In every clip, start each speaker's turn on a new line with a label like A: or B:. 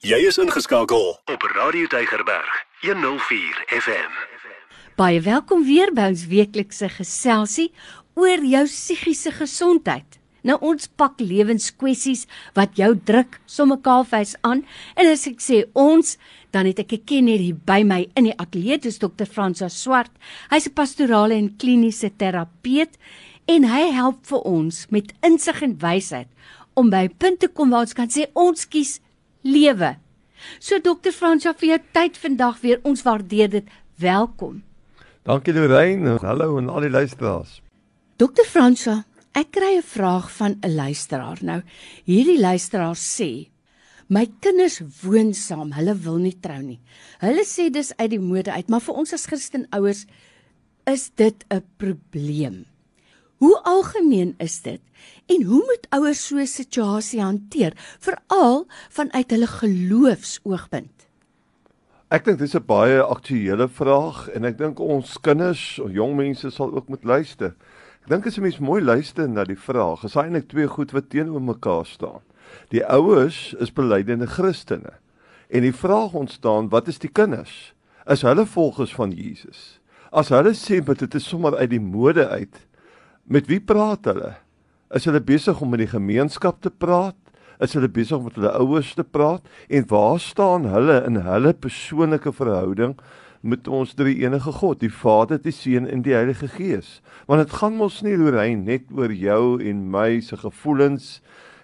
A: Jy is ingeskakel op Radio Deigerberg 104 FM.
B: Baie welkom weer by ons weeklikse geselsie oor jou psigiese gesondheid. Nou ons pak lewenskwessies wat jou druk somme kaalvuis aan en as ek sê ons dan het ek 'n kenner hier by my in die ateljee dis dokter Fransa Swart. Hy's 'n pastorale en kliniese terapeut en hy help vir ons met insig en wysheid om by 'n punt te kom waar ons kan sê ons kies lewe. So dokter Fransa vir jou tyd vandag weer ons waardeer dit. Welkom.
C: Dankie Lorraine. Hallo aan al die luisteraars.
B: Dokter Fransa, ek kry 'n vraag van 'n luisteraar. Nou, hierdie luisteraar sê My kinders woon saam, hulle wil nie trou nie. Hulle sê dis uit die mode uit, maar vir ons as Christen ouers is dit 'n probleem. Hoe algemeen is dit en hoe moet ouers so 'n situasie hanteer, veral vanuit hulle geloofsoogpunt?
C: Ek dink dis 'n baie aktuële vraag en ek dink ons kinders, of jong mense sal ook moet luister. Ek dink as 'n mens mooi luister na die vraag, is eintlik twee goed wat teenoor mekaar staan. Die ouers is belydende Christene en die vraag ontstaan, wat is die kinders? Is hulle volgers van Jesus? As hulle sê dat dit is sommer uit die mode uit, Met wie praat hulle? Is hulle besig om met die gemeenskap te praat? Is hulle besig om met hulle ouers te praat? En waar staan hulle in hulle persoonlike verhouding met ons drie enige God, die Vader, die Seun en die Heilige Gees? Want dit gaan mos nie Lorraine net oor jou en my se gevoelens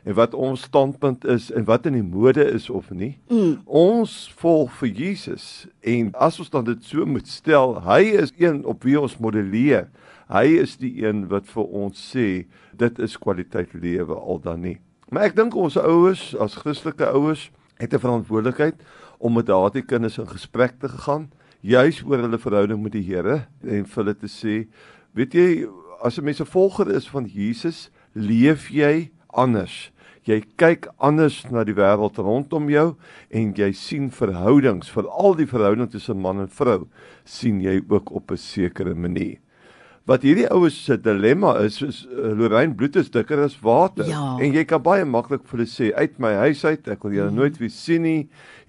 C: en wat ons standpunt is en wat in die mode is of nie. Mm. Ons volg vir Jesus en as ons dan dit so moet stel, hy is een op wie ons modelleer. Hy is die een wat vir ons sê dit is kwaliteit lewe al dan nie. Maar ek dink ons ouers as Christelike ouers het 'n verantwoordelikheid om met daardie kinders in gesprek te gaan juis oor hulle verhouding met die Here en vir hulle te sê weet jy as 'n mens 'n volger is van Jesus leef jy anders jy kyk anders na die wêreld rondom jou en jy sien verhoudings veral die verhouding tussen man en vrou sien jy ook op 'n sekere manier wat hierdie oues se dilemma is is uh, Lorraine bloed is dikker as water
B: ja.
C: en jy kan baie maklik vir hulle sê uit my huis uit ek wil julle mm. nooit weer sien nie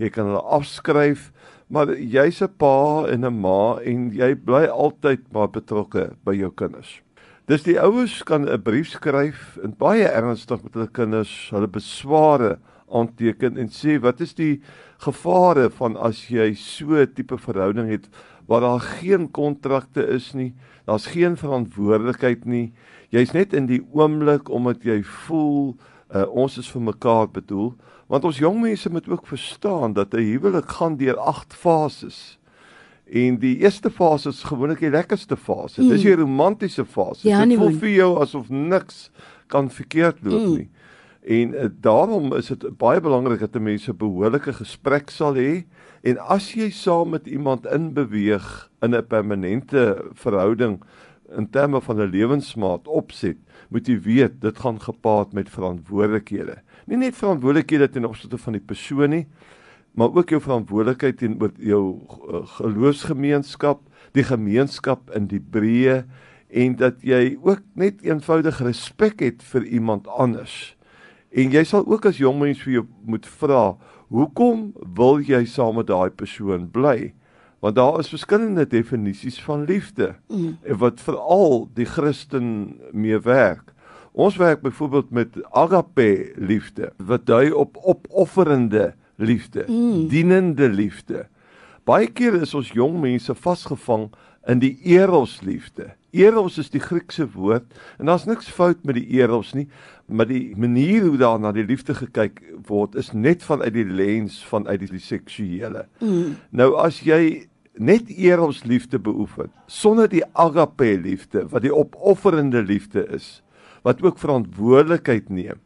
C: jy kan hulle afskryf maar jy's 'n pa en 'n ma en jy bly altyd maar betrokke by jou kinders dis die oues kan 'n brief skryf en baie ernstig met hulle kinders hulle besware aanteken en sê wat is die gevare van as jy so 'n tipe verhouding het waar daar geen kontrakte is nie, daar's geen verantwoordelikheid nie. Jy's net in die oomblik omdat jy voel uh, ons is vir mekaar bedoel, want ons jong mense moet ook verstaan dat 'n huwelik gaan deur 8 fases. En die eerste fase is gewoonlik die lekkerste fase. Mm. Dis die romantiese fase.
B: Ja,
C: dit voel vir jou asof niks kan verkeerd loop mm. nie. En uh, daarom is dit baie belangrik dat mense behoorlike gesprek sal hê En as jy saam met iemand inbeweeg in 'n permanente verhouding in terme van 'n lewensmaat opset, moet jy weet dit gaan gepaard met verantwoordelikhede. Nie net verantwoordelikhede ten opsigte van die persoon nie, maar ook jou verantwoordelikheid teenoor jou eh, geloofsgemeenskap, die gemeenskap in die breë en dat jy ook net eenvoudig respek het vir iemand anders. En jy sal ook as jong mens vir jou moet vra, Hoekom wil jy saam met daai persoon bly? Want daar is verskillende definisies van liefde mm. wat veral die Christen mee werk. Ons werk byvoorbeeld met agape liefde wat dui op opofferende liefde, mm. dienende liefde. Baie keer is ons jong mense vasgevang in die eros liefde. Eros is die Griekse woord en daar's niks fout met die eros nie, maar die manier hoe daar na die liefde gekyk word is net vanuit die lens van uit die, die seksuele. Mm. Nou as jy net eros liefde beoefen sonder die agape liefde wat die opofferende liefde is wat ook verantwoordelikheid neem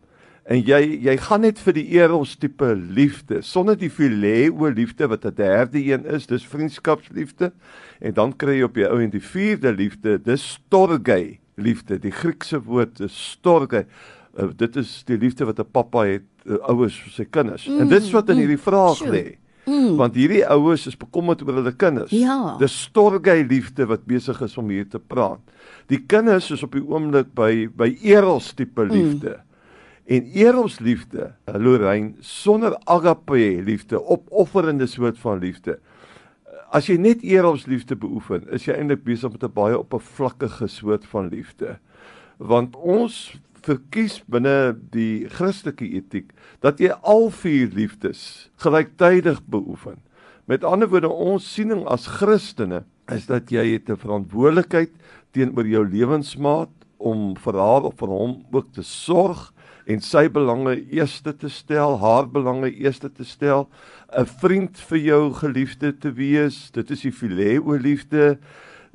C: en jy jy gaan net vir die eros tipe liefde sonder die phileo liefde wat 'n derde een is dis vriendskapsliefde en dan kry jy op die ou en die vierde liefde dis storge liefde. Die Griekse woord is storge. Uh, dit is die liefde wat 'n pappa het uh, ouers vir sy kinders. Mm, en dit is wat in mm, hierdie vraag lê. Mm. want hierdie ouers is bekommerd oor hulle kinders.
B: Ja.
C: dis storge liefde wat besig is om hier te praat. Die kinders is op die oomblik by by eros tipe mm. liefde. mm En erosliefde, Lorraine, sonder agape liefde, opofferende soort van liefde. As jy net erosliefde beoefen, is jy eintlik besig met 'n baie oppervlakkige soort van liefde. Want ons verkies binne die Christelike etiek dat jy al vier liefdes gelyktydig beoefen. Met ander woorde, ons siening as Christene is dat jy het 'n verantwoordelikheid teenoor jou lewensmaat om vir haar of vir hom ook te sorg en sy belange eerste te stel, haar belange eerste te stel, 'n vriend vir jou geliefde te wees. Dit is die fileo liefde.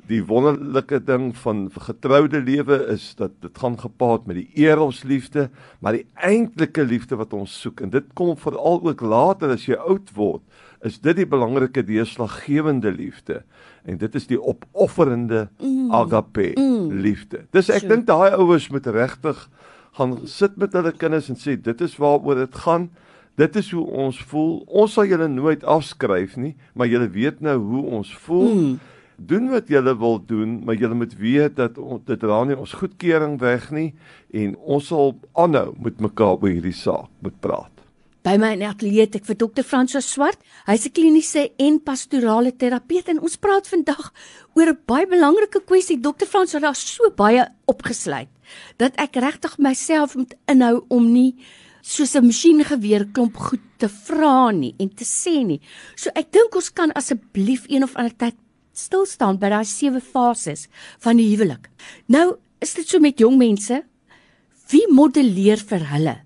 C: Die wonderlike ding van getroude lewe is dat dit gaan gepaard met die eros liefde, maar die eintlike liefde wat ons soek en dit kom veral ook later as jy oud word, is dit die belangrike deurslaggewende liefde en dit is die opofferende mm. agape mm. liefde. Dis ek dink daai ouers moet regtig gaan sit met hulle kinders en sê dit is waaroor dit gaan. Dit is hoe ons voel. Ons sal julle nooit afskryf nie, maar julle weet nou hoe ons voel. Mm. Doen wat julle wil doen, maar julle moet weet dat on, dit dra nie ons goedkeuring weg nie en ons sal aanhou met mekaar oor hierdie saak moet praat.
B: By my ateljee het ek vir dokter Franso Swart. Hy's 'n kliniese en pastorale terapeut en ons praat vandag oor 'n baie belangrike kwessie. Dokter Franso het daar so baie opgesluit dat ek regtig myself moet inhou om nie soos 'n masjiengeweer klomp goed te vra nie en te sê nie. So ek dink ons kan asseblief een of ander tyd stil staan by daai sewe fases van die huwelik. Nou, is dit so met jong mense? Wie modelleer vir hulle?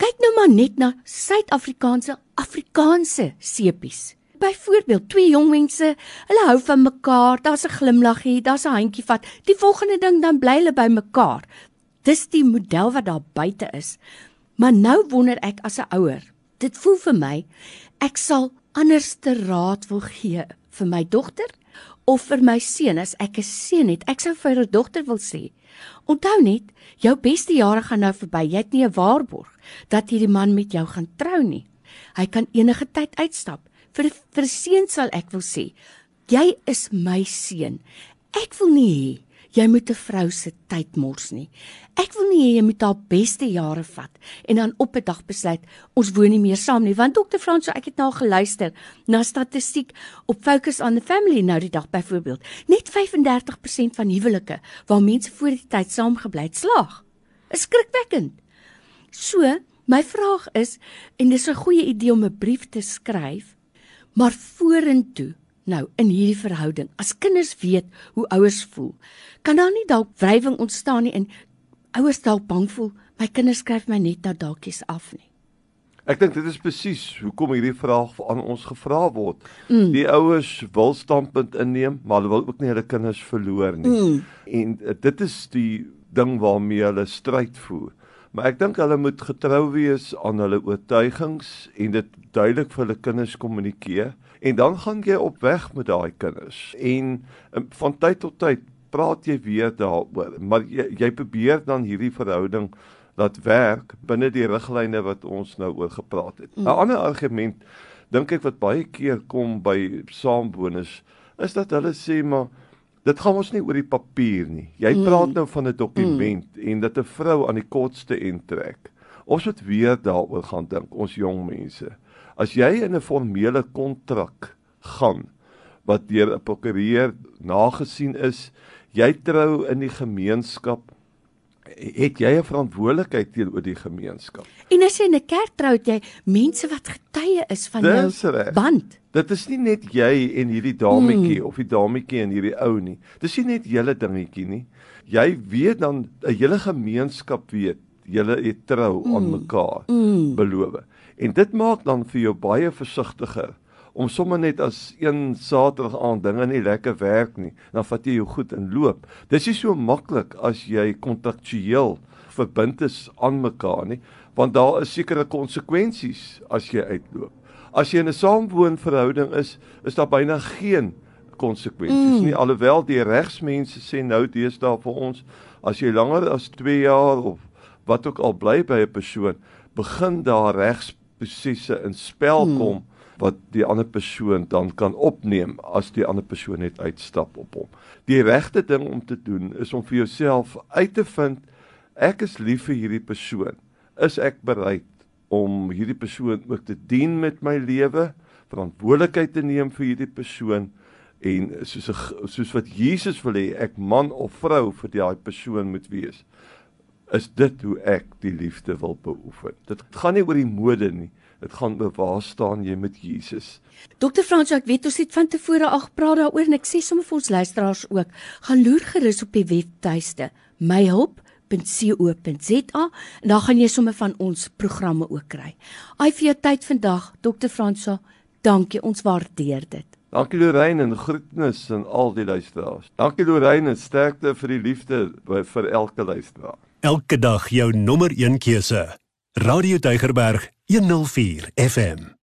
B: Kyk nou maar net na Suid-Afrikaanse Afrikaanse sepies. Byvoorbeeld, twee jong mense, hulle hou van mekaar, daar's 'n glimlaggie, daar's 'n handjie vat. Die volgende ding dan bly hulle by mekaar. Dis die model wat daar buite is. Maar nou wonder ek as 'n ouer, dit voel vir my ek sal anders te raad wil gee vir my dogter of vir my seun as ek 'n seun het. Ek sou vir 'n dogter wil sê, Onthou net, jou beste jare gaan nou verby. Jy het nie 'n waarborg dat hierdie man met jou gaan trou nie. Hy kan enige tyd uitstap. Vir vir seun sal ek wil sê, jy is my seun. Ek wil nie hê jy moet 'n vrou se tyd mors nie. Ek wil nie hê jy moet haar beste jare vat en dan op 'n dag besluit ons woon nie meer saam nie. Want dokter Frans, so ek het nou geluister na statistiek op Focus on the Family nou die dag byvoorbeeld. Net 35% van huwelike waar mense voor die tyd saamgebly het, slaag. Is skrikwekkend. So, my vraag is en dis 'n goeie idee om 'n brief te skryf, maar vorentoe Nou, in hierdie verhouding, as kinders weet hoe ouers voel, kan daar nie dalk wrywing ontstaan nie en ouers dalk bang voel my kinders skryf my net nou dalkies af nie.
C: Ek dink dit is presies hoekom hierdie vraag aan ons gevra word. Mm. Die ouers wil standpunt inneem, maar hulle wil ook nie hulle kinders verloor nie. Mm. En uh, dit is die ding waarmee hulle stryd voer. Maar ek dink hulle moet getrou wees aan hulle oortuigings en dit duidelik vir hulle kinders kommunikeer en dan gaan jy op weg met daai kinders en um, van tyd tot tyd praat jy weer daaroor maar jy, jy probeer dan hierdie verhouding laat werk binne die riglyne wat ons nou oor gepraat het. 'n mm. Ander argument dink ek wat baie keer kom by saamboners is dat hulle sê maar dit gaan ons nie oor die papier nie. Jy mm. praat nou van 'n dokument mm. en dat 'n vrou aan die kortste end trek. Ons moet weer daaroor gaan dink, ons jong mense. As jy in 'n formele kontrak gaan wat deur 'n prokureur nagesien is, jy trou in die gemeenskap, het jy 'n verantwoordelikheid teenoor die gemeenskap.
B: En as jy in 'n kerk trou, het jy mense wat getuie is van Dis jou recht. band.
C: Dit is nie net jy en hierdie dametjie mm. of die dametjie en hierdie ou nie. Dis nie net julle dingetjie nie. Jy weet dan 'n hele gemeenskap weet julle het trou mm. aan mekaar mm. beloof. En dit maak dan vir jou baie versigtiger om sommer net as een Saterdag aand dinge nie lekker werk nie, dan vat jy jou goed en loop. Dis nie so maklik as jy kontraktueel verbind is aan mekaar nie, want daar is sekere konsekwensies as jy uitloop. As jy in 'n saamwoonverhouding is, is daar byna geen konsekwensies mm. nie alhoewel die regsmense sê nou deesdae vir ons as jy langer as 2 jaar of wat ook al bly by 'n persoon begin daar regs prosesse in spel hmm. kom hmm. Wat die ander persoon dan kan opneem as die ander persoon net uitstap op hom. Die regte ding om te doen is om vir jouself uit te vind ek is lief vir hierdie persoon. is ek bereid om hierdie persoon ook te dien met my lewe, verantwoordelikheid te neem vir hierdie persoon en soos 'n soos wat Jesus wil hê ek man of vrou vir daai persoon moet wees. Is dit hoe ek die liefde wil beoefen? Dit gaan nie oor die mode nie. Dit gaan oor waar staan jy met Jesus.
B: Dokter Frans, ek weet ons het van tevore al gepraat daaroor en ek sê sommer vir ons luisteraars ook, gaan loer gerus op die webtuiste myhulp.co.za en dan gaan jy sommer van ons programme ook kry. Ai vir jou tyd vandag, Dokter Fransa, dankie, ons waardeer dit.
C: Dankie Lorraine en groetnis aan al die luisteraars. Dankie Lorraine en sterkte vir die liefde vir elke luisteraar.
A: Elke dag jou nommer 1 keuse. Radio Deugerberg 104 FM.